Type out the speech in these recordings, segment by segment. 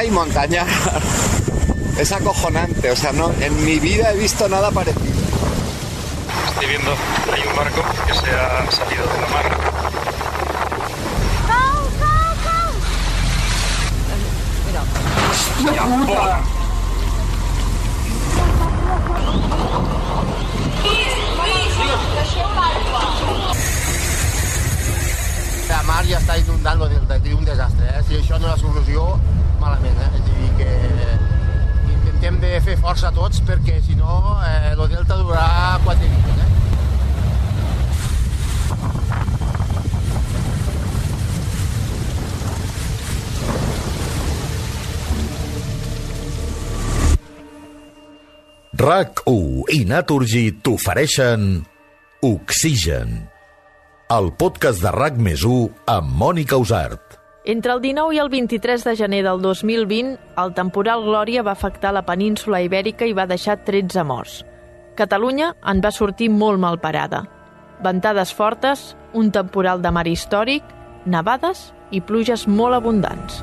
hay montaña. Es acojonante, o sea, no, en mi vida he visto nada parecido. Estoy viendo, hay un barco que se ha salido de la mar. La mar ja està inundant aquí un desastre, eh? Si això no és la solució, malament, eh? És a dir, que intentem de fer força tots perquè, si no, eh, el delta durarà quatre dies, eh? RAC1 i Naturgy t'ofereixen Oxigen, el podcast de RAC més 1 amb Mònica Usart. Entre el 19 i el 23 de gener del 2020, el temporal Glòria va afectar la península ibèrica i va deixar 13 morts. Catalunya en va sortir molt mal parada. Ventades fortes, un temporal de mar històric, nevades i pluges molt abundants.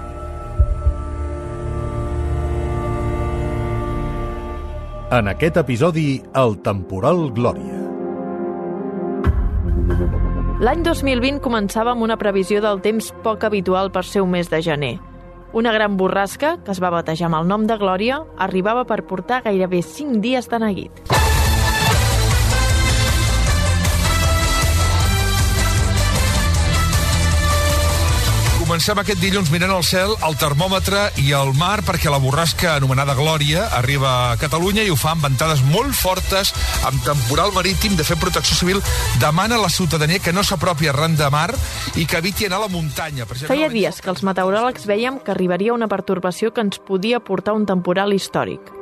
En aquest episodi, el temporal Glòria. L'any 2020 començava amb una previsió del temps poc habitual per ser un mes de gener. Una gran borrasca, que es va batejar amb el nom de Glòria, arribava per portar gairebé 5 dies de neguit. Comencem aquest dilluns mirant al cel, el termòmetre i el mar perquè la borrasca anomenada Glòria arriba a Catalunya i ho fa amb ventades molt fortes, amb temporal marítim. De fet, Protecció Civil demana a la ciutadania que no s'apropi arran de mar i que eviti anar a la muntanya. Per això Feia dies que els meteoròlegs veiem que arribaria una pertorbació que ens podia portar un temporal històric.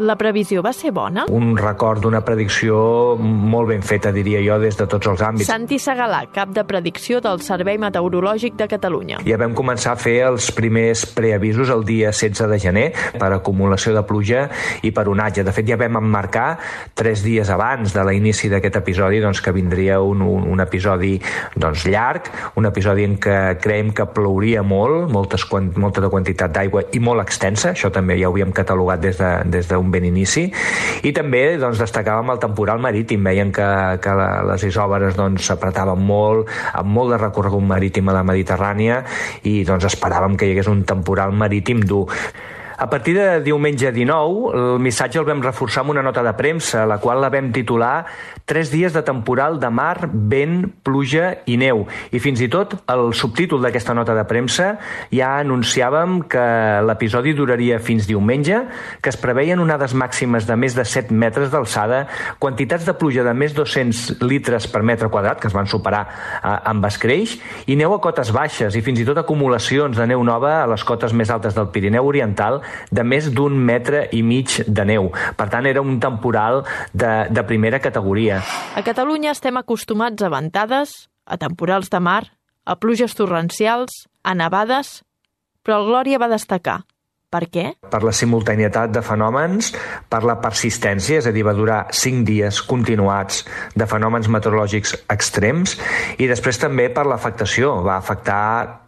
La previsió va ser bona? un record d'una predicció molt ben feta, diria jo, des de tots els àmbits. Santi Segalà, cap de predicció del Servei Meteorològic de Catalunya. Ja vam començar a fer els primers preavisos el dia 16 de gener per acumulació de pluja i per onatge. De fet, ja vam emmarcar tres dies abans de l'inici d'aquest episodi doncs, que vindria un, un, un episodi doncs, llarg, un episodi en què creiem que plouria molt, moltes, molta de quantitat d'aigua i molt extensa, això també ja ho havíem catalogat des d'un de, des ben inici, i també doncs, destacàvem el temporal marítim, veien que, que les isòbares doncs, s'apretaven molt, amb molt de recorregut marítim a la Mediterrània, i doncs, esperàvem que hi hagués un temporal marítim dur. A partir de diumenge 19, el missatge el vam reforçar amb una nota de premsa, la qual la vam titular Tres dies de temporal de mar, vent, pluja i neu. I fins i tot el subtítol d'aquesta nota de premsa ja anunciàvem que l'episodi duraria fins diumenge, que es preveien onades màximes de més de 7 metres d'alçada, quantitats de pluja de més 200 litres per metre quadrat, que es van superar eh, amb escreix, i neu a cotes baixes i fins i tot acumulacions de neu nova a les cotes més altes del Pirineu Oriental de més d'un metre i mig de neu. Per tant, era un temporal de, de primera categoria. A Catalunya estem acostumats a ventades, a temporals de mar, a pluges torrencials, a nevades, però el Glòria va destacar. Per què? per la simultanietat de fenòmens, per la persistència, és a dir, va durar 5 dies continuats de fenòmens meteorològics extrems, i després també per l'afectació, va afectar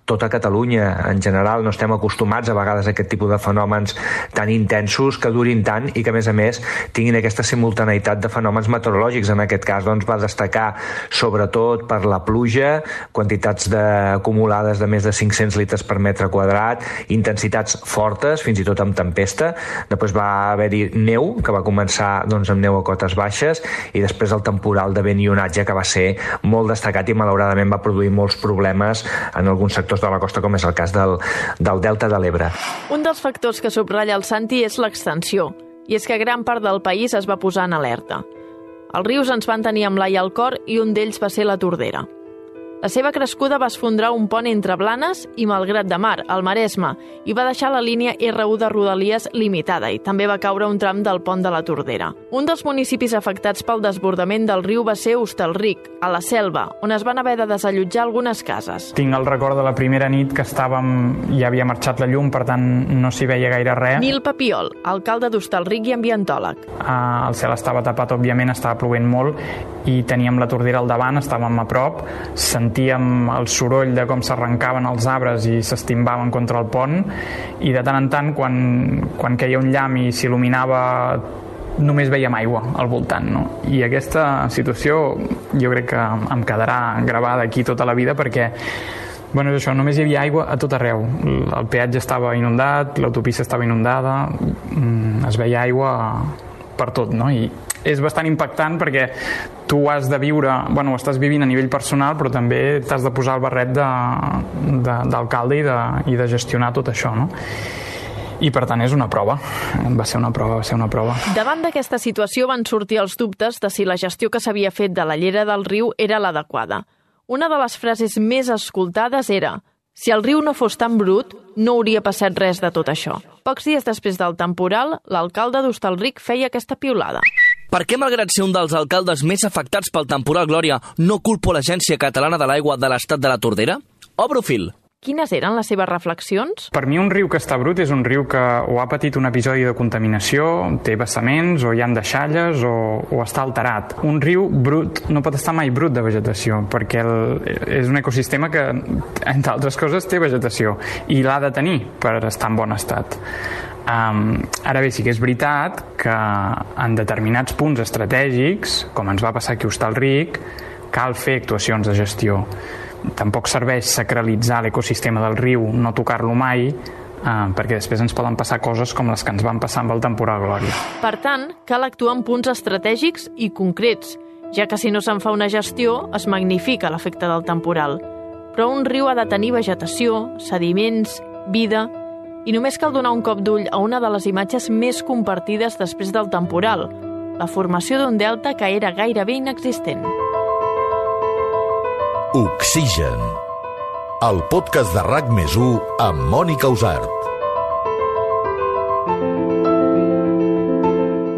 tota Catalunya en general. No estem acostumats a vegades a aquest tipus de fenòmens tan intensos que durin tant i que, a més a més, tinguin aquesta simultaneïtat de fenòmens meteorològics. En aquest cas, doncs, va destacar sobretot per la pluja, quantitats de, acumulades de més de 500 litres per metre quadrat, intensitats fortes, fins i tot amb tempesta. Després va haver-hi neu, que va començar doncs, amb neu a cotes baixes, i després el temporal de vent i onatge, que va ser molt destacat i malauradament va produir molts problemes en alguns sectors de la costa, com és el cas del, del Delta de l'Ebre. Un dels factors que subratlla el Santi és l'extensió, i és que gran part del país es va posar en alerta. Els rius ens van tenir amb l'ai al cor i un d'ells va ser la Tordera. La seva crescuda va esfondrar un pont entre Blanes i Malgrat de Mar, al Maresme, i va deixar la línia R1 de Rodalies limitada i també va caure un tram del pont de la Tordera. Un dels municipis afectats pel desbordament del riu va ser Hostalric, a la Selva, on es van haver de desallotjar algunes cases. Tinc el record de la primera nit que estàvem, ja havia marxat la llum, per tant no s'hi veia gaire res. Nil Papiol, alcalde d'Hostalric i ambientòleg. Ah, el cel estava tapat, òbviament, estava plovent molt i teníem la tordera al davant, estàvem a prop, sentíem sentíem el soroll de com s'arrencaven els arbres i s'estimbaven contra el pont i de tant en tant quan, quan queia un llamp i s'il·luminava només veiem aigua al voltant no? i aquesta situació jo crec que em quedarà gravada aquí tota la vida perquè Bueno, és això, només hi havia aigua a tot arreu. El peatge estava inundat, l'autopista estava inundada, mm, es veia aigua per tot, no? I és bastant impactant perquè tu has de viure, bueno, ho estàs vivint a nivell personal, però també t'has de posar el barret d'alcalde i, de, i de gestionar tot això, no? i per tant és una prova, va ser una prova, va ser una prova. Davant d'aquesta situació van sortir els dubtes de si la gestió que s'havia fet de la llera del riu era l'adequada. Una de les frases més escoltades era si el riu no fos tan brut, no hauria passat res de tot això. Pocs dies després del temporal, l'alcalde d'Hostalric feia aquesta piulada. Per què, malgrat ser un dels alcaldes més afectats pel temporal Glòria, no culpo l'Agència Catalana de l'Aigua de l'Estat de la Tordera? Obro fil. Quines eren les seves reflexions? Per mi un riu que està brut és un riu que o ha patit un episodi de contaminació, té vessaments, o hi han deixalles, o, o està alterat. Un riu brut no pot estar mai brut de vegetació, perquè el, és un ecosistema que, entre altres coses, té vegetació, i l'ha de tenir per estar en bon estat. Um, ara bé, sí que és veritat que en determinats punts estratègics, com ens va passar aquí a Hostalric, cal fer actuacions de gestió tampoc serveix sacralitzar l'ecosistema del riu, no tocar-lo mai, eh, perquè després ens poden passar coses com les que ens van passar amb el temporal Glòria. Per tant, cal actuar en punts estratègics i concrets, ja que si no se'n fa una gestió es magnifica l'efecte del temporal. Però un riu ha de tenir vegetació, sediments, vida, i només cal donar un cop d'ull a una de les imatges més compartides després del temporal, la formació d'un delta que era gairebé inexistent. Oxigen. El podcast de RAC més amb Mònica Usart.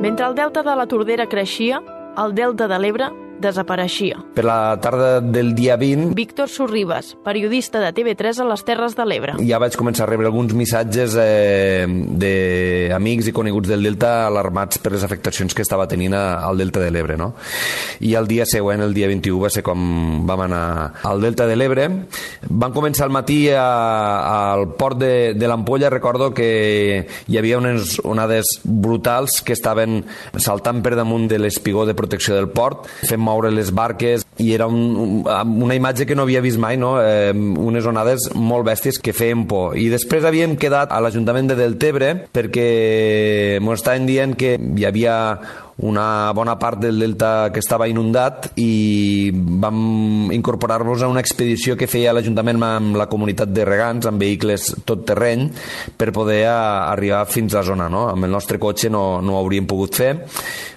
Mentre el delta de la Tordera creixia, el delta de l'Ebre desapareixia. Per la tarda del dia 20... Víctor Sorribas, periodista de TV3 a les Terres de l'Ebre. Ja vaig començar a rebre alguns missatges eh, d'amics i coneguts del Delta alarmats per les afectacions que estava tenint al Delta de l'Ebre. No? I el dia següent, el dia 21, va ser com vam anar al Delta de l'Ebre. Van començar al matí a, al port de, de l'Ampolla. Recordo que hi havia unes onades brutals que estaven saltant per damunt de l'espigó de protecció del port, fent moure les barques i era un, una imatge que no havia vist mai, no? eh, unes onades molt bèsties que feien por. I després havíem quedat a l'Ajuntament de Deltebre perquè ens estaven dient que hi havia una bona part del delta que estava inundat i vam incorporar-nos a una expedició que feia l'Ajuntament amb la comunitat de regants, amb vehicles tot terreny, per poder arribar fins a la zona. No? Amb el nostre cotxe no, no ho hauríem pogut fer.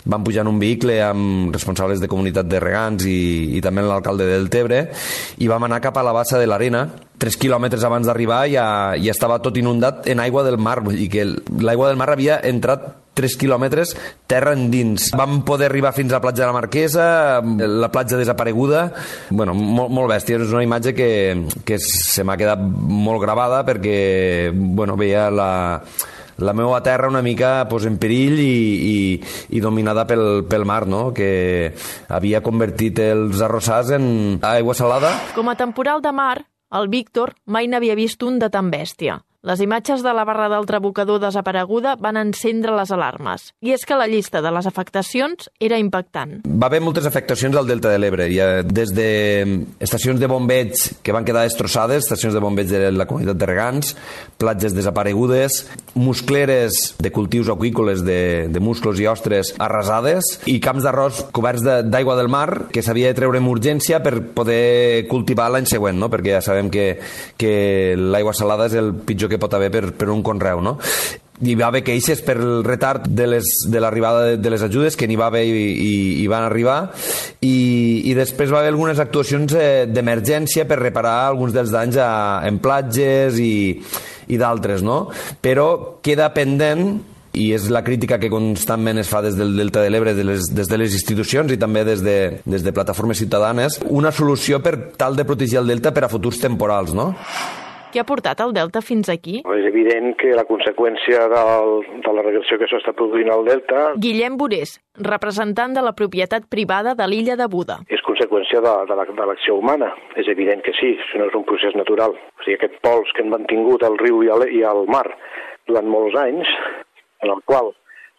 Vam pujar en un vehicle amb responsables de comunitat de regants i, i també l'alcalde del Tebre i vam anar cap a la bassa de l'Arena 3 quilòmetres abans d'arribar ja, ja estava tot inundat en aigua del mar, vull dir que l'aigua del mar havia entrat 3 quilòmetres terra endins. Vam poder arribar fins a la platja de la Marquesa, la platja desapareguda, bueno, molt, molt bèstia, és una imatge que, que se m'ha quedat molt gravada perquè, bueno, veia la, la meva terra una mica pues, en perill i, i, i dominada pel, pel mar, no? que havia convertit els arrossars en aigua salada. Com a temporal de mar, el Víctor mai n'havia vist un de tan bèstia. Les imatges de la barra del trabucador desapareguda van encendre les alarmes. I és que la llista de les afectacions era impactant. Va haver moltes afectacions al Delta de l'Ebre, des de estacions de bombeig que van quedar destrossades, estacions de bombeig de la comunitat de regants, platges desaparegudes, muscleres de cultius aquícoles de, de musclos i ostres arrasades i camps d'arròs coberts d'aigua del mar que s'havia de treure amb urgència per poder cultivar l'any següent, no? perquè ja sabem que, que l'aigua salada és el pitjor que que pot haver per, per un conreu, no? hi va haver queixes per el retard de les, de l'arribada de, de les ajudes que n'hi va haver i, i, i van arribar i, i després va haver algunes actuacions eh, d'emergència per reparar alguns dels danys a, en platges i, i d'altres, no? Però queda pendent i és la crítica que constantment es fa des del Delta de l'Ebre, de les, des de les institucions i també des de, des de plataformes ciutadanes, una solució per tal de protegir el Delta per a futurs temporals, no? Què ha portat el delta fins aquí? És evident que la conseqüència del, de la regressió que s'està produint al delta Guillem Borés, representant de la propietat privada de l'illa de Buda. és conseqüència de, de la- de l'acció humana. És evident que sí, això no és un procés natural. O sigui, aquest pols que han mantingut el riu i el, i el mar durant molts anys, en el qual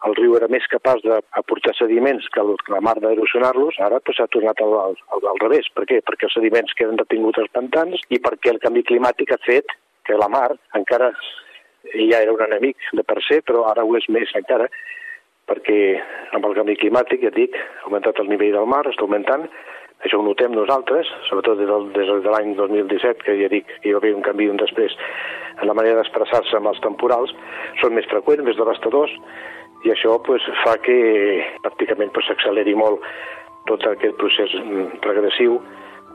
el riu era més capaç d'aportar sediments que, la mar d'erosionar-los, ara pues, s'ha tornat al, al, al, revés. Per què? Perquè els sediments queden detinguts als pantans i perquè el canvi climàtic ha fet que la mar encara ja era un enemic de per se, però ara ho és més encara, perquè amb el canvi climàtic, ja et dic, ha augmentat el nivell del mar, està augmentant, això ho notem nosaltres, sobretot des, del, des de l'any 2017, que ja dic que hi va haver un canvi un després en la manera d'expressar-se amb els temporals, són més freqüents, més devastadors, i això pues, fa que pràcticament pues, s'acceleri molt tot aquest procés mm, regressiu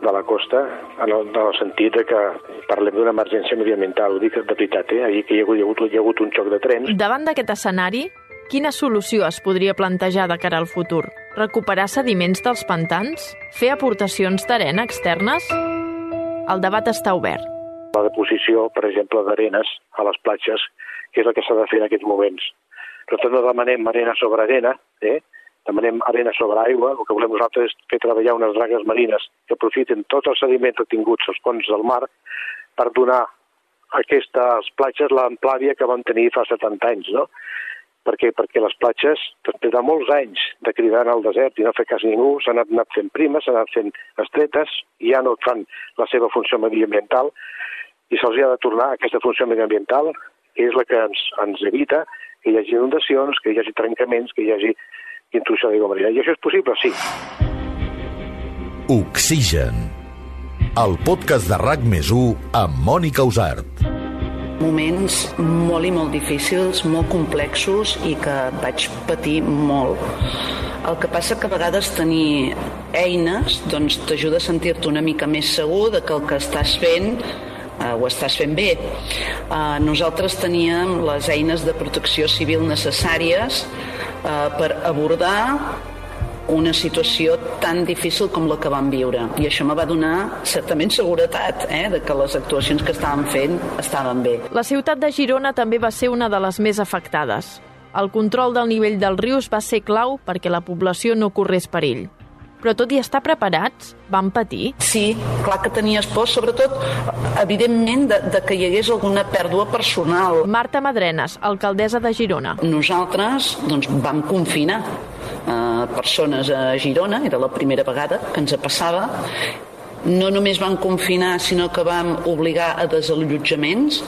de la costa, en el, en el sentit de que parlem d'una emergència mediambiental, ho dic de veritat, eh? ahir que hi ha hagut, hi ha hagut, hi ha hagut un xoc de trens, Davant d'aquest escenari, quina solució es podria plantejar de cara al futur? Recuperar sediments dels pantans? Fer aportacions d'arena externes? El debat està obert. la deposició, per exemple, d'arenes a les platges, que és el que s'ha de fer en aquests moments. Nosaltres no demanem arena sobre arena, eh? demanem arena sobre aigua, el que volem nosaltres és fer treballar unes dragues marines que aprofiten tots els sediments retinguts als ponts del mar per donar a aquestes platges l'amplària que van tenir fa 70 anys, no? Per què? Perquè les platges, després de molts anys de cridar al desert i no fer cas a ningú, s'han anat, fent primes, s'han anat fent estretes, i ja no fan la seva funció mediambiental, i se'ls ha de tornar aquesta funció mediambiental, és la que ens, ens evita que hi hagi inundacions, que hi hagi trencaments, que hi hagi intrusió d'aigua marina. I això és possible, sí. Oxigen. El podcast de RAC més amb Mònica Usart. moments molt i molt difícils, molt complexos i que vaig patir molt. El que passa que a vegades tenir eines doncs, t'ajuda a sentir-te una mica més segur de que el que estàs fent eh, ho estàs fent bé. Eh, nosaltres teníem les eines de protecció civil necessàries eh, per abordar una situació tan difícil com la que vam viure. I això me va donar certament seguretat eh, de que les actuacions que estàvem fent estaven bé. La ciutat de Girona també va ser una de les més afectades. El control del nivell dels rius va ser clau perquè la població no corrés perill. Però tot i estar preparats, van patir? Sí, clar que tenies por, sobretot, evidentment, de, de que hi hagués alguna pèrdua personal. Marta Madrenes, alcaldessa de Girona. Nosaltres doncs, vam confinar eh, persones a Girona, era la primera vegada que ens passava, no només vam confinar, sinó que vam obligar a desallotjaments.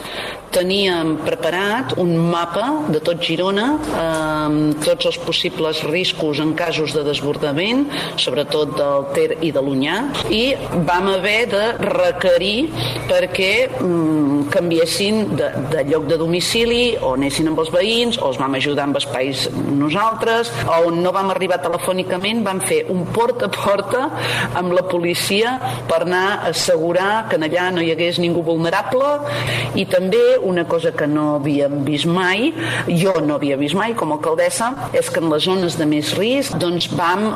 Teníem preparat un mapa de tot Girona amb tots els possibles riscos en casos de desbordament, sobretot del Ter i de l'Unyà, i vam haver de requerir perquè mm, canviessin de, de lloc de domicili o anessin amb els veïns o els vam ajudar amb espais nosaltres o on no vam arribar telefònicament vam fer un porta a porta amb la policia per anar a assegurar que allà no hi hagués ningú vulnerable i també una cosa que no havíem vist mai, jo no havia vist mai com a alcaldessa, és que en les zones de més risc doncs vam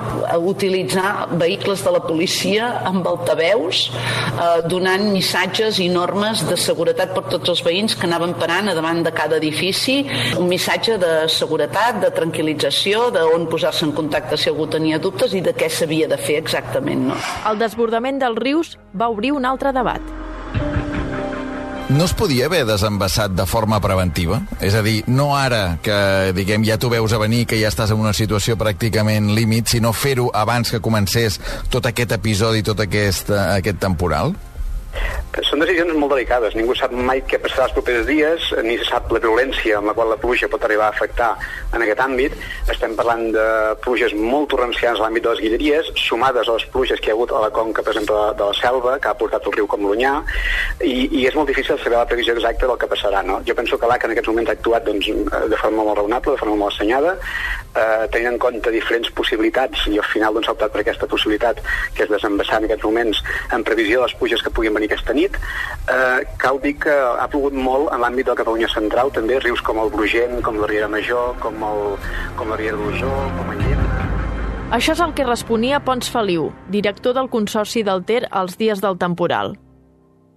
utilitzar vehicles de la policia amb altaveus eh, donant missatges i normes de seguretat per tots els veïns que anaven parant a davant de cada edifici, un missatge de seguretat, de tranquil·lització, d'on posar-se en contacte si algú tenia dubtes i de què s'havia de fer exactament. No? El desbordament dels rius va obrir un altre debat. No es podia haver desembassat de forma preventiva? És a dir, no ara que, diguem, ja t'ho veus a venir, que ja estàs en una situació pràcticament límit, sinó fer-ho abans que comencés tot aquest episodi, tot aquest, eh, aquest temporal? Són decisions molt delicades. Ningú sap mai què passarà els propers dies, ni se sap la violència amb la qual la pluja pot arribar a afectar en aquest àmbit. Estem parlant de pluges molt torrencials a l'àmbit de les guilleries, sumades a les pluges que hi ha hagut a la conca, per exemple, de, la selva, que ha portat el riu com l'Unyà, i, i és molt difícil saber la previsió exacta del que passarà. No? Jo penso que l'ACA en aquests moments ha actuat doncs, de forma molt raonable, de forma molt assenyada, eh, tenint en compte diferents possibilitats, i al final doncs, ha optat per aquesta possibilitat, que és desembassar en aquests moments en previsió de les pluges que puguin venir aquesta nit. Eh, cal dir que ha plogut molt en l'àmbit de Catalunya central, també rius com el Brugent, com la Riera Major, com, el, com la Riera d'Osó, com el Lleida. Això és el que responia Pons Feliu, director del Consorci del Ter als dies del temporal.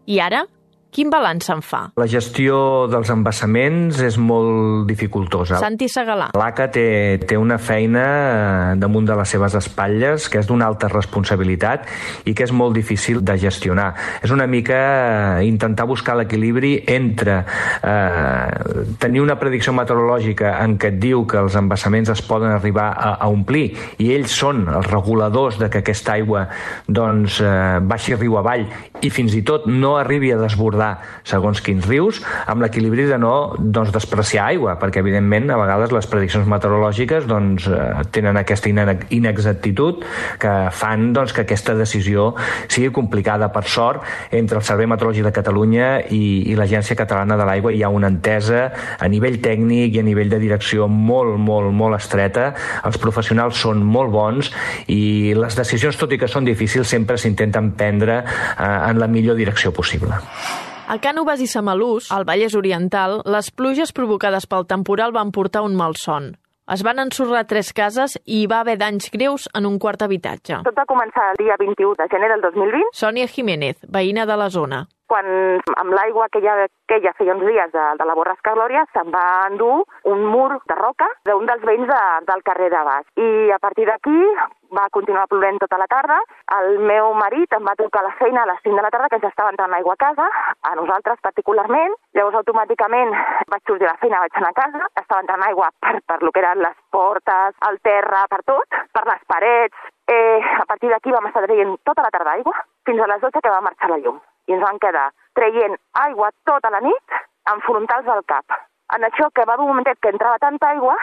I ara, Quin balanç se'n fa? La gestió dels embassaments és molt dificultosa. Santi Segalà. L'ACA té, té una feina eh, damunt de les seves espatlles que és d'una alta responsabilitat i que és molt difícil de gestionar. És una mica eh, intentar buscar l'equilibri entre eh, tenir una predicció meteorològica en què et diu que els embassaments es poden arribar a, a omplir i ells són els reguladors de que aquesta aigua doncs, eh, baixi riu avall i fins i tot no arribi a desbordar segons quins rius, amb l'equilibri de no doncs, despreciar aigua, perquè evidentment a vegades les prediccions meteorològiques doncs, eh, tenen aquesta inexactitud que fan doncs, que aquesta decisió sigui complicada. Per sort, entre el Servei Meteorològic de Catalunya i, i l'Agència Catalana de l'Aigua hi ha una entesa a nivell tècnic i a nivell de direcció molt, molt, molt estreta. Els professionals són molt bons i les decisions, tot i que són difícils, sempre s'intenten prendre eh, en la millor direcció possible. A Cànoves i Samalús, al Vallès Oriental, les pluges provocades pel temporal van portar un malson. Es van ensorrar tres cases i hi va haver danys greus en un quart habitatge. Tot va començar el dia 21 de gener del 2020. Sònia Jiménez, veïna de la zona quan amb l'aigua que ja, que ja feia uns dies de, de la borrasca Glòria se'n va endur un mur de roca d'un dels veïns de, del carrer de baix. I a partir d'aquí va continuar plovent tota la tarda. El meu marit em va trucar a la feina a les 5 de la tarda que ens estava entrant aigua a casa, a nosaltres particularment. Llavors automàticament vaig sortir a la feina, vaig anar a casa, estava entrant aigua per, per lo que eren les portes, el terra, per tot, per les parets. Eh, a partir d'aquí vam estar traient tota la tarda aigua fins a les 12 que va marxar la llum i ens van quedar traient aigua tota la nit amb frontals al cap. En això que va d'un momentet que entrava tanta aigua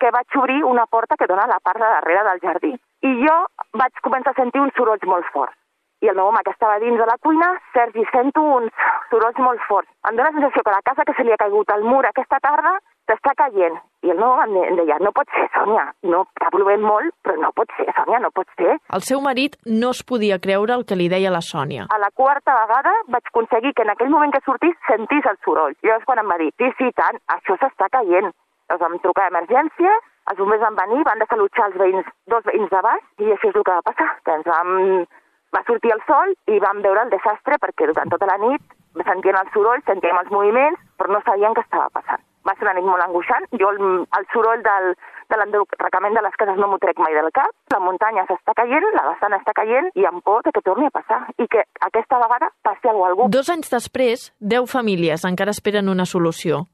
que vaig obrir una porta que dona a la part de darrere del jardí. I jo vaig començar a sentir uns sorolls molt forts. I el meu home, que estava dins de la cuina, Sergi, sento uns sorolls molt forts. Em dóna la sensació que la casa que se li ha caigut al mur aquesta tarda t'està caient. I el meu home em deia, no pot ser, Sònia, no, està plovent molt, però no pot ser, Sònia, no pot ser. El seu marit no es podia creure el que li deia la Sònia. A la quarta vegada vaig aconseguir que en aquell moment que sortís sentís el soroll. I llavors quan em va dir, sí, sí, tant, això s'està caient. Llavors vam trucar a emergència, els bombers van venir, van desalutjar els veïns, dos veïns de baix, i això és el que va passar, que ens vam... va sortir el sol i vam veure el desastre perquè durant tota la nit sentien el soroll, sentíem els moviments, però no sabien què estava passant va ser una nit molt angoixant. Jo el, el soroll del, de l'enderrocament de les cases no m'ho trec mai del cap. La muntanya s'està caient, la vessant està caient i em por que torni a passar i que aquesta vegada passi alguna algú. Dos anys després, 10 famílies encara esperen una solució.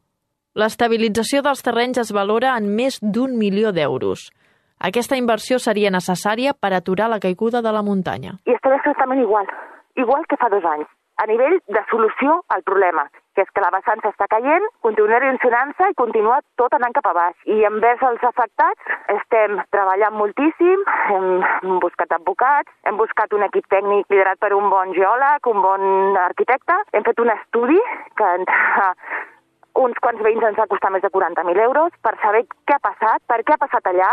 L'estabilització dels terrenys es valora en més d'un milió d'euros. Aquesta inversió seria necessària per aturar la caiguda de la muntanya. I estarà exactament igual, igual que fa dos anys, a nivell de solució al problema que és que la vessant s'està caient, continua erosionant-se i continua tot anant cap a baix. I envers els afectats estem treballant moltíssim, hem buscat advocats, hem buscat un equip tècnic liderat per un bon geòleg, un bon arquitecte, hem fet un estudi que entre uns quants veïns ens va costar més de 40.000 euros per saber què ha passat, per què ha passat allà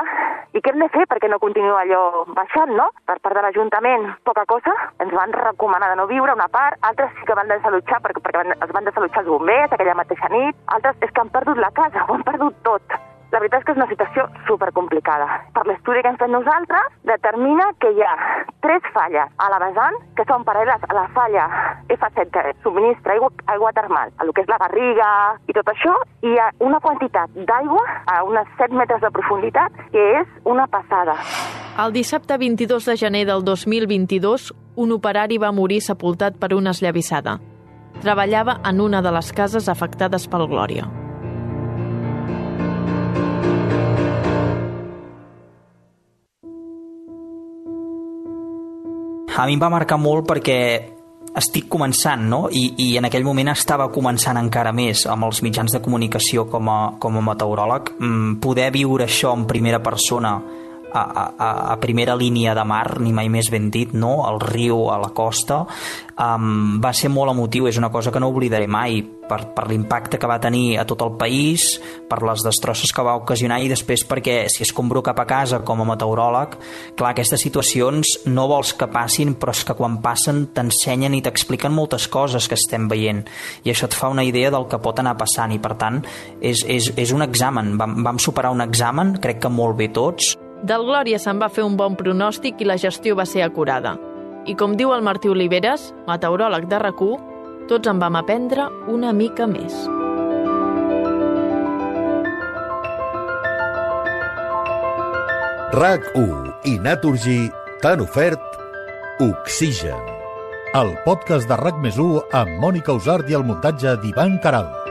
i què hem de fer perquè no continua allò baixant, no? Per part de l'Ajuntament, poca cosa. Ens van recomanar de no viure una part, altres sí que van desalutjar perquè, perquè es van desalutjar els bombers aquella mateixa nit, altres és que han perdut la casa, ho han perdut tot. La veritat és que és una situació supercomplicada. Per l'estudi que hem fet nosaltres, determina que hi ha tres falles a la vessant que són paral·leles a la falla F7 que subministra aigua, aigua termal, a lo que és la Garriga i tot això, i hi ha una quantitat d'aigua a unes 7 metres de profunditat que és una passada. El dissabte 22 de gener del 2022, un operari va morir sepultat per una esllavissada. Treballava en una de les cases afectades pel Glòria. A mi em va marcar molt perquè estic començant, no? I, I en aquell moment estava començant encara més amb els mitjans de comunicació com a, com a meteoròleg. Mm, poder viure això en primera persona a, a, a primera línia de mar, ni mai més ben dit, no? al riu, a la costa, um, va ser molt emotiu, és una cosa que no oblidaré mai, per, per l'impacte que va tenir a tot el país, per les destrosses que va ocasionar i després perquè si es compro cap a casa com a meteoròleg, clar, aquestes situacions no vols que passin, però és que quan passen t'ensenyen i t'expliquen moltes coses que estem veient. I això et fa una idea del que pot anar passant. I per tant és, és, és un examen, vam, vam superar un examen, crec que molt bé tots, del Glòria se'n va fer un bon pronòstic i la gestió va ser acurada. I com diu el Martí Oliveres, meteoròleg de rac Tots en vam aprendre una mica més. RAC1 i Naturgy t'han ofert Oxigen, el podcast de RAC més amb Mònica Usart i el muntatge d'Ivan Caral.